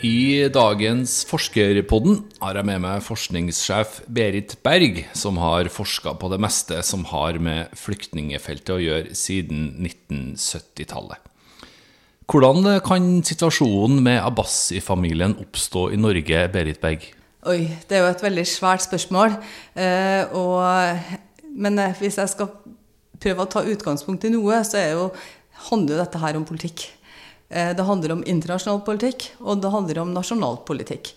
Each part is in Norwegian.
I dagens Forskerpodden har jeg med meg forskningssjef Berit Berg, som har forska på det meste som har med flyktningefeltet å gjøre siden 1970-tallet. Hvordan kan situasjonen med Abbasi-familien oppstå i Norge, Berit Berg? Oi, det er jo et veldig svært spørsmål. Eh, og, men eh, hvis jeg skal prøve å ta utgangspunkt i noe, så jo, handler jo dette her om politikk. Eh, det handler om internasjonal politikk, og det handler om nasjonal politikk.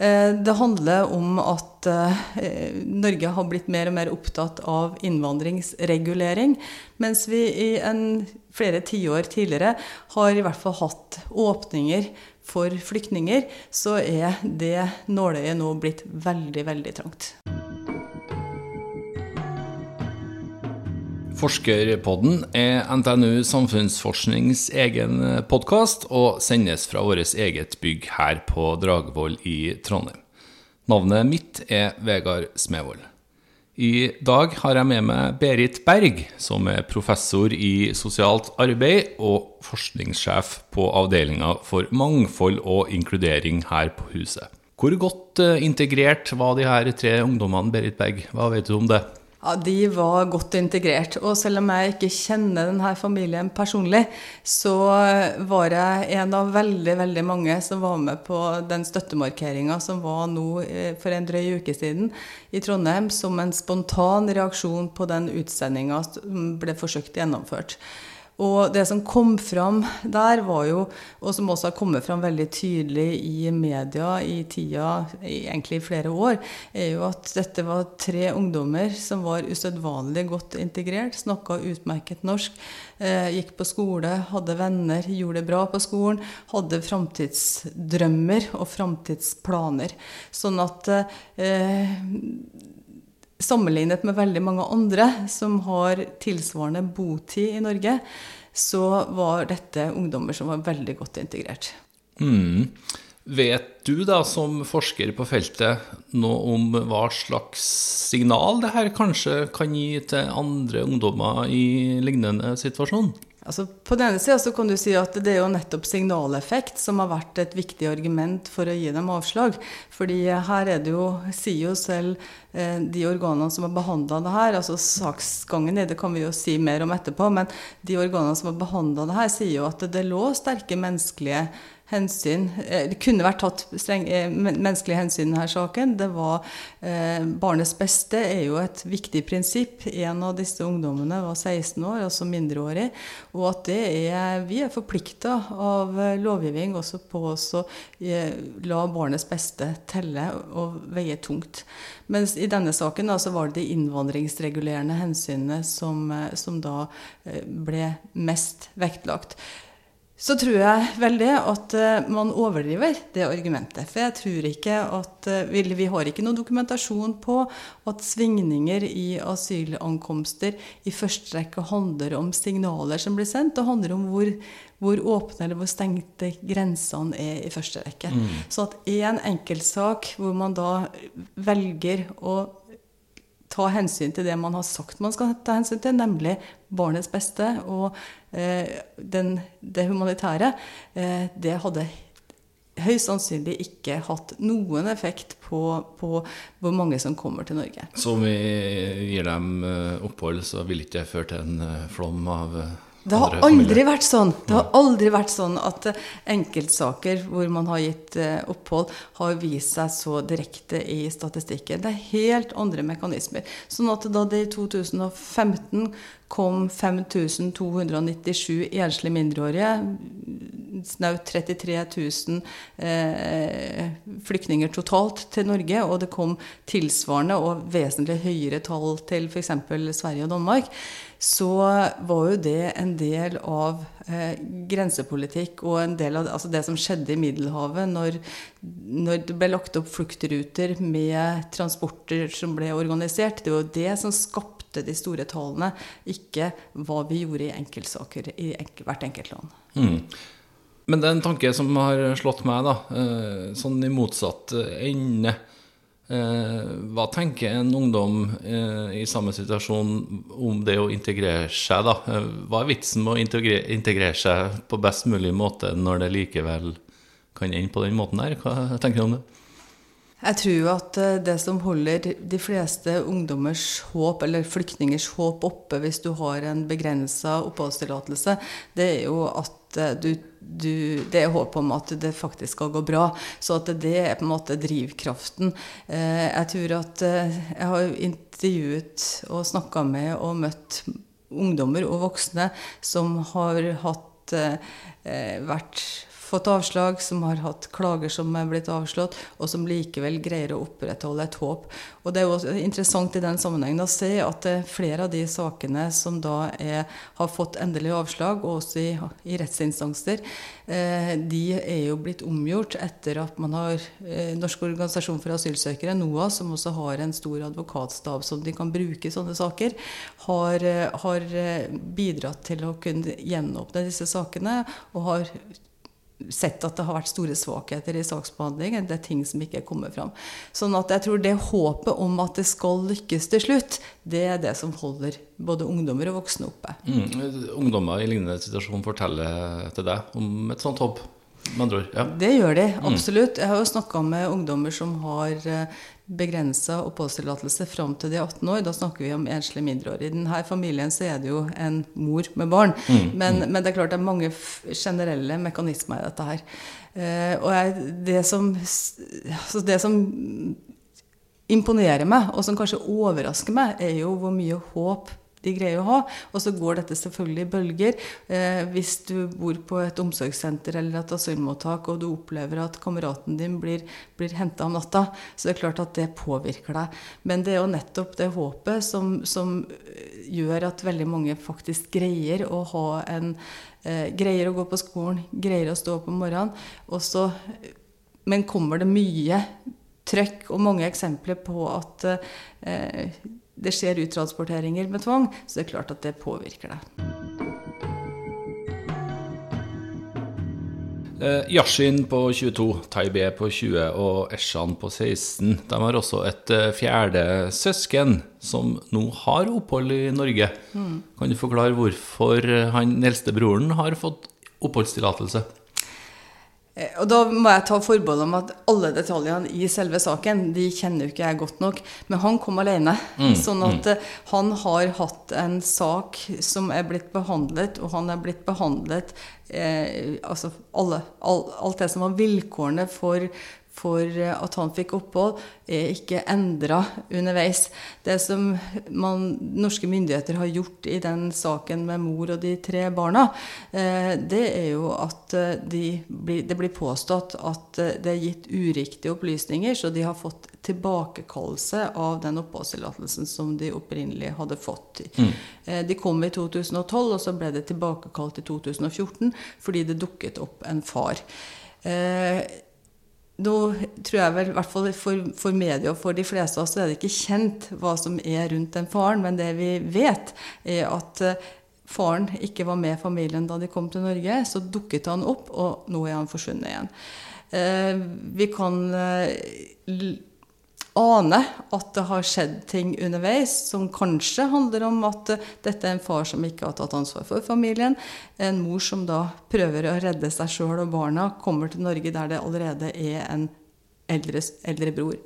Eh, det handler om at eh, Norge har blitt mer og mer opptatt av innvandringsregulering, mens vi i en, flere tiår tidligere har i hvert fall hatt åpninger for flyktninger, så er det nåløyet nå blitt veldig, veldig trangt. Forskerpodden er NTNU Samfunnsforsknings egen podkast og sendes fra vårt eget bygg her på Dragvoll i Trondheim. Navnet mitt er Vegard Smevold. I dag har jeg med meg Berit Berg, som er professor i sosialt arbeid og forskningssjef på avdelinga for mangfold og inkludering her på huset. Hvor godt eh, integrert var de her tre ungdommene, Berit Berg? Hva vet du om det? Ja, De var godt integrert. Og selv om jeg ikke kjenner denne familien personlig, så var jeg en av veldig veldig mange som var med på den støttemarkeringa som var nå eh, for en drøy uke siden i Trondheim, som en spontan reaksjon på den utsendinga som ble forsøkt gjennomført. Og det som kom fram der, var jo, og som også har kommet fram veldig tydelig i media i tida, egentlig i flere år, er jo at dette var tre ungdommer som var usedvanlig godt integrert, snakka utmerket norsk, eh, gikk på skole, hadde venner, gjorde det bra på skolen, hadde framtidsdrømmer og framtidsplaner. Sånn at eh, sammenlignet med veldig mange andre som har tilsvarende botid i Norge, så var dette ungdommer som var veldig godt integrert. Mm. Vet du da, som forsker på feltet, noe om hva slags signal det her kanskje kan gi til andre ungdommer i lignende situasjon? Altså, på den ene sida kan du si at det er jo nettopp signaleffekt som har vært et viktig argument for å gi dem avslag. Fordi her er det jo, sier jo selv eh, de organene som har behandla det her, altså saksgangen i det kan vi jo si mer om etterpå, men de organene som har behandla det her, sier jo at det lå sterke menneskelige hensyn. Eh, det kunne vært tatt streng, eh, menneskelige hensyn i denne saken. Det var eh, Barnets beste er jo et viktig prinsipp. En av disse ungdommene var 16 år, altså mindreårig. Og at det er, vi er forplikta av lovgivning også på å la barnets beste telle og veie tungt. Mens i denne saken da, så var det de innvandringsregulerende hensynene som, som da ble mest vektlagt så tror jeg veldig at uh, man overdriver det argumentet. For jeg tror ikke at uh, vi, vi, har ikke noen dokumentasjon på at svingninger i asylankomster i første rekke handler om signaler som blir sendt. Det handler om hvor, hvor åpne eller hvor stengte grensene er i første rekke. Mm. Så at én enkeltsak hvor man da velger å ta hensyn til det man har sagt man skal ta hensyn til, nemlig barnets beste og eh, den, det humanitære, eh, det hadde høyst sannsynlig ikke hatt noen effekt på, på, hvor mange som kommer til Norge. Så om vi gir dem eh, opphold, så vil ikke det føre til en eh, flom av eh, det har aldri vært sånn. Det har aldri vært sånn at eh, enkeltsaker hvor man har gitt eh, opphold, har vist seg så direkte i statistikken. Det er helt andre mekanismer. Sånn at da det i 2015 kom 5297 enslige mindreårige, snaut 33 000 eh, flyktninger totalt til Norge, og det kom tilsvarende og vesentlig høyere tall til f.eks. Sverige og Danmark, så var jo det en del av eh, grensepolitikk og en del av altså det som skjedde i Middelhavet når, når, det ble lagt opp fluktruter med transporter som ble organisert. Det var jo det som skapte de store tallene, ikke hva vi gjorde i enkeltsaker i hvert enkelt land. Mm. Men det er en tanke som har slått meg, da, eh, sånn i motsatt ende. Eh, hva tenker en ungdom eh, i samme situasjon om det å integrere seg? da? Eh, hva er vitsen med å integrere, integrere seg på best mulig måte når det likevel kan ende på den måten der. Hva tenker du om det? Jeg tror at eh, det som holder de fleste ungdommers håp, eller flyktningers håp oppe hvis du har en begrensa oppholdstillatelse, det er jo at eh, du, du, Det er håp om at det faktisk skal gå bra. Så at det er på en måte drivkraften. Eh, jeg tror at Jeg har intervjuet og snakka med og møtt ungdommer og voksne som har hatt vært fått avslag, som har hatt klager som er blitt avslått, og som likevel greier å opprettholde et håp. Og Det er jo interessant i den sammenhengen å se at flere av de sakene som da er, har fått endelig avslag, og også i, i rettsinstanser, eh, de er jo blitt omgjort etter at man har eh, Norsk organisasjon for asylsøkere, NOA, som også har en stor advokatstab som de kan bruke i sånne saker, har, eh, har eh, bidratt til å kunne gjenåpne disse sakene, og har sett at det har vært store svakheter i saksbehandlingen. Det er ting som ikke er kommet fram. Sånn at jeg tror det håpet om at det skal lykkes til slutt, det er det som holder både ungdommer og voksne oppe. Mm. Ungdommer i lignende situasjon forteller til deg om et sånt håp? ord. Ja. Det gjør de, mm. absolutt. Jeg har jo snakka med ungdommer som har eh, begrensa oppholdstillatelse fram til de er 18 år. Da snakker vi om enslige mindreårige. I denne familien så er det jo en mor med barn. Mm. Men, mm. men, det er klart det er mange generelle mekanismer i dette her. Eh, og jeg, det, som, altså det som imponerer meg, og som kanskje overrasker meg, er jo hvor mye håp de greier å ha. Og så går dette selvfølgelig i bølger. Eh, hvis du bor på et omsorgssenter eller et asylmottak og du opplever at kameraten din blir, blir henta om natta, så det er klart at det påvirker deg. Men det er jo nettopp det håpet som, som gjør at veldig mange faktisk greier å ha en eh, Greier å gå på skolen, greier å stå opp om morgenen. Også, men kommer det mye trøkk og mange eksempler på at eh, det skjer uttransporteringer med tvang, så det er klart at det påvirker deg. Eh, Yashin på 22, Taibeh på 20 og Eshan på 16 de har også et eh, fjerde søsken som nå har opphold i Norge. Mm. Kan du forklare hvorfor han eldste broren har fått oppholdstillatelse? Eh, og da må jeg ta forbehold om at alle detaljene i selve saken de kjenner jo ikke jeg godt nok. Men han kom alene. Mm, sånn at mm. Eh, han har hatt en sak som er blitt behandlet, og han er blitt behandlet eh, Altså alle, all, alt det som var vilkårene for, for eh, at han fikk opphold, er ikke endra underveis. Det som man, norske myndigheter har gjort i den saken med mor og de tre barna, eh, det er jo at eh, de blir, det blir påstått at det er gitt uriktige opplysninger, så de har fått tilbakekallelse av den oppholdstillatelsen som de opprinnelig hadde fått. Mm. De kom i 2012, og så ble det tilbakekalt i 2014 fordi det dukket opp en far. Eh, nå tror jeg vel, i hvert fall for, for media og for de fleste av oss, så er det ikke kjent hva som er rundt den faren. Men det vi vet, er at uh, faren ikke var med familien da de kom til Norge. Så dukket han opp, og nå er han forsvunnet igjen. Uh, vi kan uh, ane at det har skjedd ting underveis som kanskje handler om at dette er en far som ikke har tatt ansvar for familien. En mor som da prøver å redde seg sjøl og barna, kommer til Norge der det allerede er en eldre, eldre bror.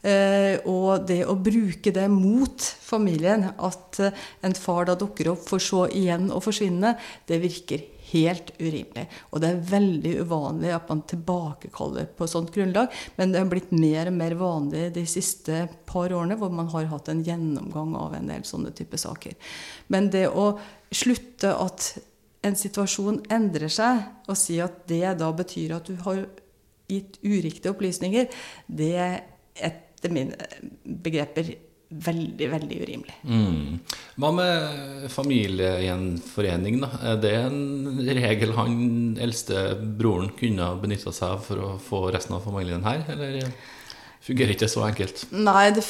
Eh, og det å bruke det mot familien, at en far da dukker opp for så igjen å forsvinne, det virker helt urimelig. Og det er veldig uvanlig at man tilbakekaller på sånt grunnlag, men det har blitt mer og mer vanlig de siste par årene, hvor man har hatt en gjennomgang av en del sånne type saker. Men det å slutte at en situasjon endrer seg, og si at det da betyr at du har gitt uriktige opplysninger, det er etter mine begreper veldig, veldig urimelig. Mm. Hva med familiegjenforening, da? Er det en regel han eldste broren kunne benytta seg av for å få resten av familien her, eller? Fungerer ikke så enkelt. Nei, det,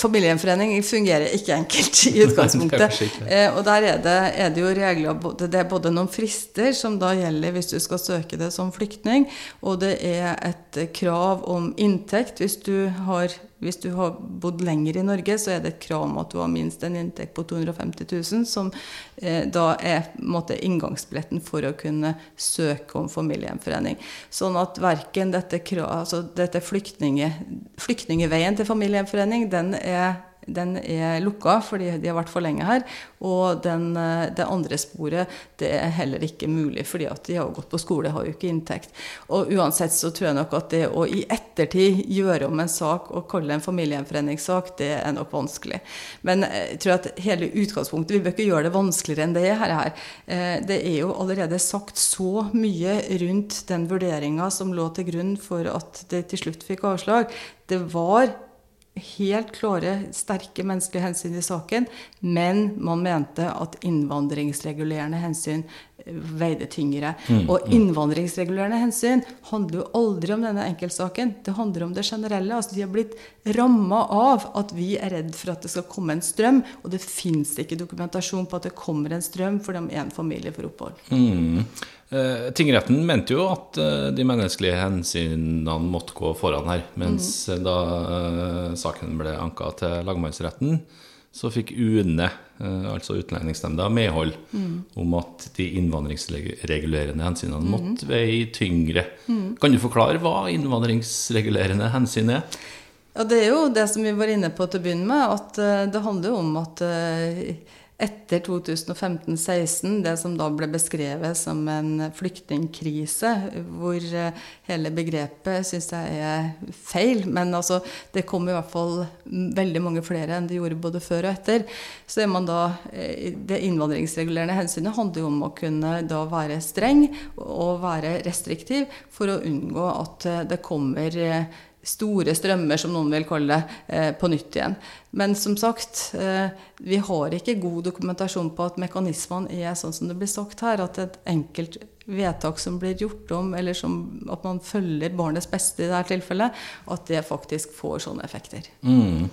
familiegjenforening fungerer ikke enkelt i utgangspunktet. eh, og der er det, er det, jo regler Det er både noen frister som da gjelder hvis du skal søke det som flyktning, og det er et krav om inntekt hvis du har hvis du har bodd lenger i Norge, så er det et krav om at du har minst en inntekt på 250 000, som eh, da er måtte, inngangsbilletten for å kunne søke om familiegjenforening. Sånn at verken dette, altså dette flyktninge, flyktningeveien til familiegjenforening, den er den er lukka fordi de har vært for lenge her. Og den, eh, det andre sporet det er heller ikke mulig, fordi at de har gått på skole, har jo ikke inntekt. Og uansett så tror jeg nok at det å i ettertid gjøre om en sak og kalle det en familiegjenforeningssak, det er nok vanskelig. Men eh, jeg tror at hele utgangspunktet Vi bør ikke gjøre det vanskeligere enn det er her. Eh, det er jo allerede sagt så mye rundt den vurderinga som lå til grunn for at det til slutt fikk avslag. Det var helt klare, sterke menneskelige hensyn i saken, men man mente at innvandringsregulerende hensyn eh, veide tyngre. Mm, og mm. innvandringsregulerende hensyn handler jo aldri om denne enkeltsaken. Det handler om det generelle. altså De har blitt ramma av at vi er redd for at det skal komme en strøm, og det fins ikke dokumentasjon på at det kommer en strøm fordi om én familie får opphold. Mm. Eh, tingretten mente jo at eh, de menneskelige hensynene måtte gå foran her. Mens mm. da eh, saken ble anka til lagmannsretten, så fikk UNE, altså Utlendingsnemnda, medhold mm. om at de innvandringsregulerende hensynene mm. måtte veie tyngre. Mm. Kan du forklare hva innvandringsregulerende hensyn er? Ja, Det er jo det som vi var inne på til å begynne med, at det handler jo om at etter 2015-16, det som da ble beskrevet som en flyktningkrise, hvor eh, hele begrepet syns jeg er feil. Men altså, det kom i hvert fall veldig mange flere enn det gjorde både før og etter. Så er man da eh, Det innvandringsregulerende hensynet handler jo om å kunne da være streng og være restriktiv for å unngå at eh, det kommer store strømmer, som noen vil kalle det, eh, på nytt igjen. Men som sagt, eh, vi har ikke god dokumentasjon på at mekanismene er sånn som det blir sagt her, at et enkelt vedtak som blir gjort om, eller som, at man følger barnets beste i dette tilfellet, at det faktisk får sånne effekter. Mm.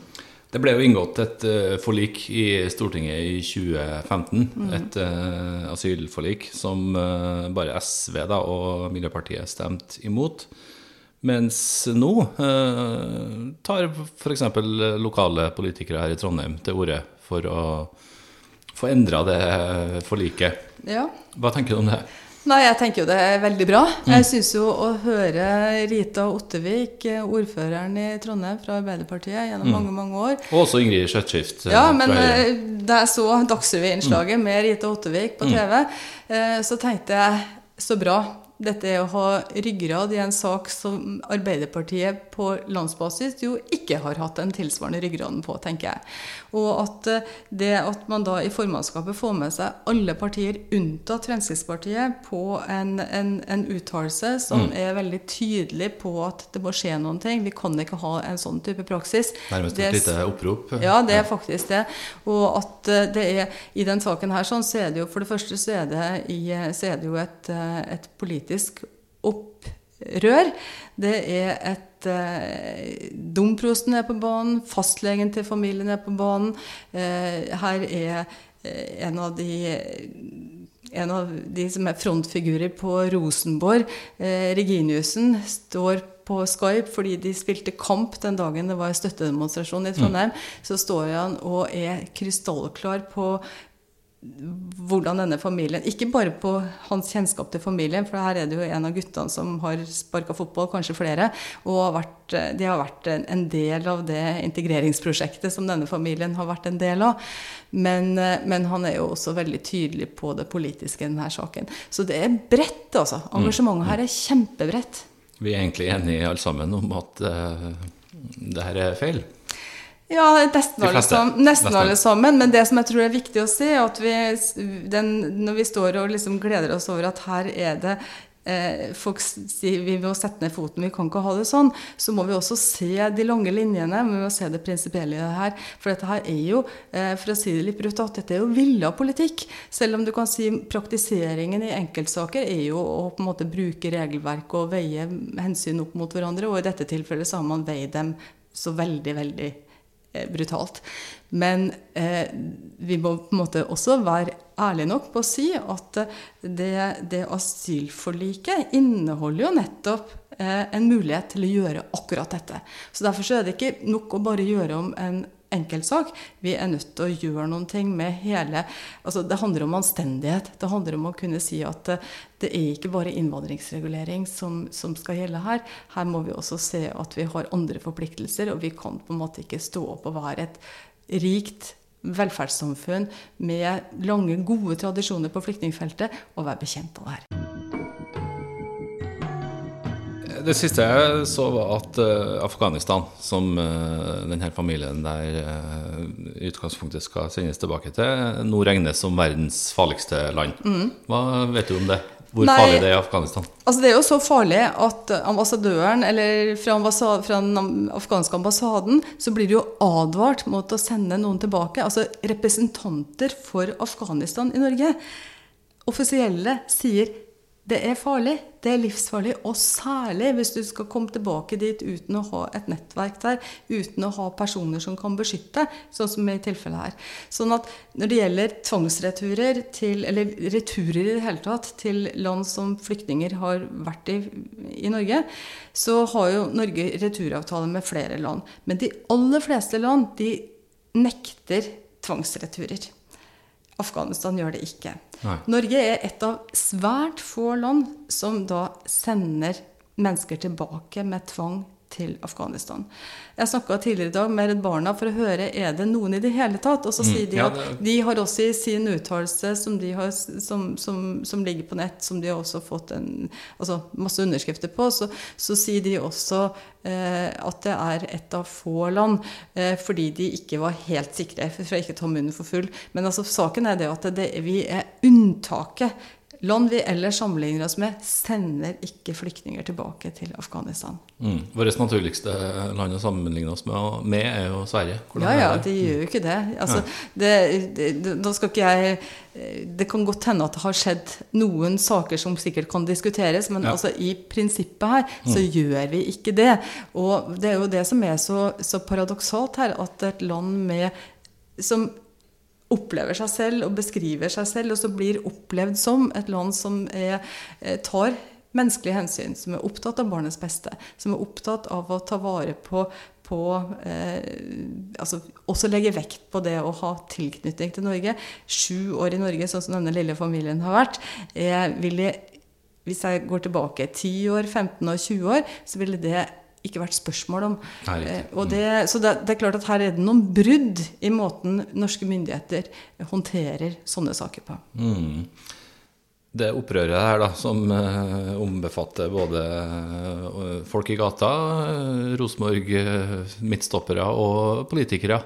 Det ble jo inngått et uh, forlik i Stortinget i 2015. Mm. Et uh, asylforlik som uh, bare SV da, og Miljøpartiet stemte imot. Mens nå eh, tar f.eks. lokale politikere her i Trondheim til orde for å få endra det forliket. Ja. Hva tenker du om det? Nei, Jeg tenker jo det er veldig bra. Mm. Jeg syns jo å høre Rita Ottevik, ordføreren i Trondheim fra Arbeiderpartiet gjennom mm. mange mange år Og også Ingrid Skjøtskift. Ja, men eh, da jeg så Dagsrevy-innslaget mm. med Rita Ottevik på. TV, eh, så tenkte jeg så bra dette er å ha ryggrad i en sak som Arbeiderpartiet på landsbasis jo ikke har hatt den tilsvarende ryggraden på, tenker jeg. Og at eh, det at man da i formannskapet får med seg alle partier unntatt Fremskrittspartiet på en, en, en uttalelse som mm. er veldig tydelig på at det må skje noen ting. Vi kan ikke ha en sånn type praksis. Nærmest et lite opprop? Ja, det er faktisk det. Og at eh, det er i den saken her sånn, så er det jo for det første så er det, i, så er det jo et, eh, et politisk opprør. Det er et eh, Domprosten er på banen, fastlegen til familien er på banen. Eh, her er eh, en av de en av de som er frontfigurer på Rosenborg, eh, Reginiussen, står på Skype fordi de spilte kamp den dagen det var støttedemonstrasjon i Trondheim. Mm. Så står han og er krystallklar på hvordan denne familien Ikke bare på hans kjennskap til familien, for her er det jo en av guttene som har sparka fotball, kanskje flere. Og har vært, de har vært en del av det integreringsprosjektet som denne familien har vært en del av. Men, men han er jo også veldig tydelig på det politiske i denne saken. Så det er bredt, altså. Mm. Engasjementet her er kjempebredt. Vi er egentlig enige alle sammen om at uh, det her er feil? Ja, nesten alle, sammen, nesten alle sammen. Men det som jeg tror er viktig å se, at vi, den, når vi står og liksom gleder oss over at her er det eh, folk sier vi må sette ned foten, vi kan ikke ha det sånn, så må vi også se de lange linjene. Vi må se det prinsipielle her. For dette her er jo, eh, for å si det litt brutalt, dette er jo villa politikk. Selv om du kan si praktiseringen i enkeltsaker er jo å på en måte bruke regelverket og veie hensyn opp mot hverandre. Og i dette tilfellet så har man veid dem så veldig, veldig brutalt. Men eh, vi må på en måte også være ærlige nok på å si at det, det asylforliket inneholder jo nettopp eh, en mulighet til å gjøre akkurat dette. Så Derfor så er det ikke nok å bare gjøre om en enkeltsak. Vi er nødt til å gjøre noen ting med hele altså Det handler om anstendighet. Det handler om å kunne si at det, det er ikke bare innvandringsregulering som, som, skal gjelde her. Her må vi også se at vi har andre forpliktelser, og vi kan på en måte ikke stå opp og være et rikt velferdssamfunn med lange, gode tradisjoner på flyktningfeltet og være bekjent av det her. Det siste jeg så, var at uh, Afghanistan, som uh, denne familien der uh, utgangspunktet skal sendes tilbake til, nå regnes som verdens farligste land. Mm. Hva vet du om det? Hvor Nei, farlig det er i Afghanistan? Altså det er jo så farlig at ambassadøren, eller fra, ambassad, fra den afghanske ambassaden, så blir det jo advart mot å sende noen tilbake. Altså representanter for Afghanistan i Norge. Offisielle sier det er farlig. Det er livsfarlig. Og særlig hvis du skal komme tilbake dit uten å ha et nettverk der, uten å ha personer som kan beskytte, sånn som i tilfellet her. Sånn at når det gjelder tvangsreturer til, eller returer i det hele tatt, til land som flyktninger har vært i i Norge, så har jo Norge returavtale med flere land. Men de aller fleste land, de nekter tvangsreturer. Afghanistan gjør det ikke. Nei. Norge er et av svært få land som da sender mennesker tilbake med tvang til Afghanistan. Jeg snakka tidligere i dag med Redd Barna for å høre er det noen i det hele tatt. Og så mm, sier de at de har også i sin uttalelse som, som, som, som, ligger på nett, som de har også fått en, altså masse underskrifter på, så, så sier de også eh, at det er et av få land, eh, fordi de ikke var helt sikre, for å ikke ta munnen for full. Men altså, saken er det at det, vi er unntaket Land vi ellers sammenligner oss med, sender ikke flyktninger tilbake til Afghanistan. Mm. Vårt naturligste land å sammenligne oss med, med er jo Sverige. Hvordan ja, ja, de gjør jo ikke det. Altså, det, det, da skal ikke jeg Det kan godt hende at det har skjedd noen saker som sikkert kan diskuteres, men ja. altså, i prinsippet her så mm. gjør vi ikke det. Og det er jo det som er så, så paradoksalt her, at et land med som opplever seg selv og beskriver seg selv, og så blir opplevd som et land som er, eh, tar menneskelige hensyn, som er opptatt av barnets beste, som er opptatt av å ta vare på, på eh, altså Også legge vekt på det å ha tilknytning til Norge. Sju år i Norge, sånn som denne lille familien har vært. vil ville, hvis jeg går tilbake 10 år, 15 år, 20 år, så ville det ikke vært spørsmål om. Nei, eh, det, så det, det, er klart at her er det noen brudd i måten norske myndigheter håndterer sånne saker på. Mm. Det opprøret her, da, som uh, ombefatter både uh, folk i gata, Rosenborg, midtstoppere og politikere.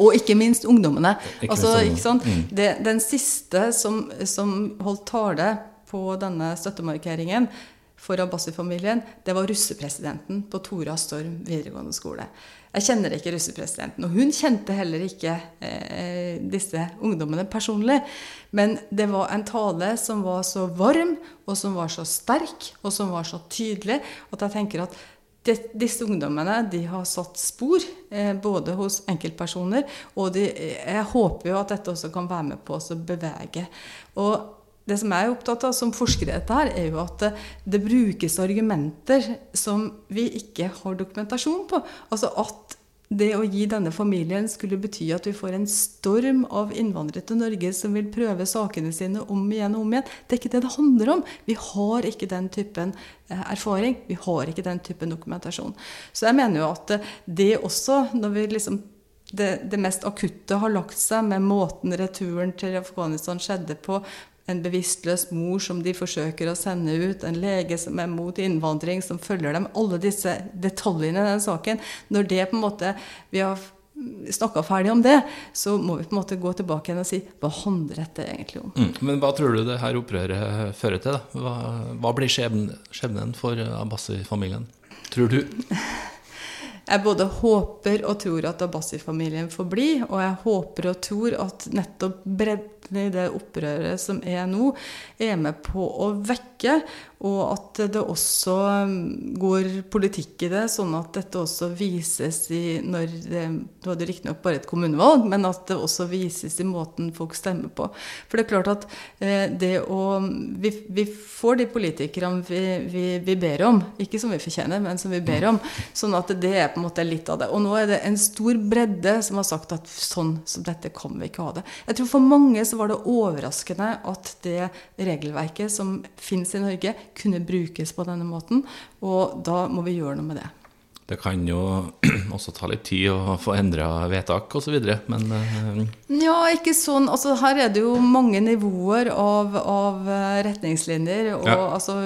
og ikke minst ungdommene. Ikke altså, minst ungdom. ikke mm. det, den siste som, som holdt tale på denne støttemarkeringen, for Abbasi-familien, det var russepresidenten på Tora Storm videregående skole. Jeg kjenner ikke russepresidenten, og hun kjente heller ikke eh, disse ungdommene personlig. Men det var en tale som var så varm, og som var så sterk, og som var så tydelig, at jeg tenker at disse ungdommene de har satt spor, eh, både hos enkeltpersoner, og de, jeg håper jo at dette også kan være med på å bevege. Og det som jeg er opptatt av som forsker i dette, her, er jo at det, det, brukes argumenter som vi ikke har dokumentasjon på. Altså at det å gi denne familien skulle bety at vi får en storm av innvandrere til Norge som vil prøve sakene sine om igjen og om igjen. Det er ikke det det handler om. Vi har ikke den typen eh, erfaring. Vi har ikke den typen dokumentasjon. Så jeg mener jo at det også, når vi liksom det, det, mest akutte har lagt seg med måten returen til Afghanistan skjedde på, en bevisstløs mor som de forsøker å sende ut, en lege som er mot innvandring, som følger dem. Alle disse detaljene i den saken. Når det på en måte vi har snakka ferdig om det, så må vi på en måte gå tilbake igjen og si hva handler dette egentlig om? Mm. Men hva tror du det her opprøret fører til? da? Hva, hva blir skjebnen for Abbasi-familien, tror du? Jeg både håper og tror at Abbasi-familien får bli, og jeg håper og tror at nettopp bredden i det opprøret som er nå, er med på å vekke Og at det også mm, går politikk i det, sånn at dette også vises i når det, Nå er det riktignok bare et kommunevalg, men at det også vises i måten folk stemmer på. For det er klart at eh, det å Vi, vi får de politikerne vi, vi, vi, ber om, ikke som vi fortjener, men som vi ber om. Sånn at det er på en måte litt av det. Og nå er det en stor bredde som har sagt at sånn som dette kan vi ikke ha det. Jeg tror for mange så var det overraskende at det regelverket som finnes i Norge, kunne brukes på denne måten. Og da må vi gjøre noe med det. Det kan jo også ta litt tid å få endra vedtak osv., men uh... Ja, ikke sånn. Altså, her er det jo mange nivåer av, av eh, retningslinjer. og ja. altså,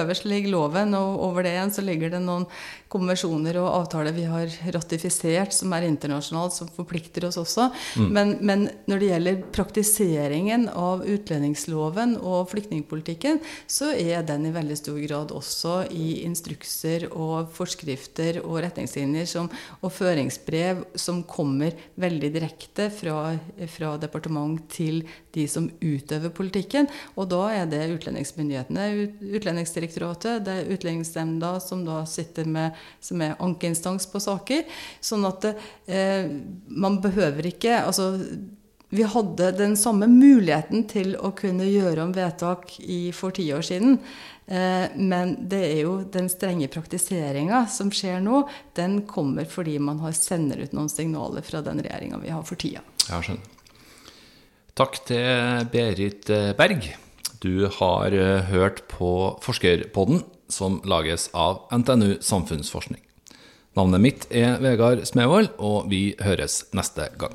Øverst ligger loven, og over det igjen så ligger det noen konvensjoner og avtaler vi har ratifisert som er internasjonalt, som forplikter oss også. Mm. Men, men, når det gjelder praktiseringen av utlendingsloven og flyktningpolitikken, så er den i veldig stor grad også i instrukser og forskrifter og retningslinjer som, og føringsbrev som kommer veldig direkte fra, fra departement til de som utøver politikken. Og da er det utlendingsmyndighetene, Utlendingsdirektoratet, det er Utlendingsnemnda som da sitter med som er ankeinstans på saker. Sånn at eh, man behøver ikke altså vi hadde den samme muligheten til å kunne gjøre om vedtak i, for ti år siden. Eh, men det er jo den strenge praktiseringa som skjer nå, den kommer fordi man har sender ut noen signaler fra den regjeringa vi har for tida. Ja, skjønner. Takk til Berit Berg. Du har eh, hørt på Forskerpodden som lages av NTNU Samfunnsforskning. Navnet mitt er Vegard Smevold, og vi høres neste gang.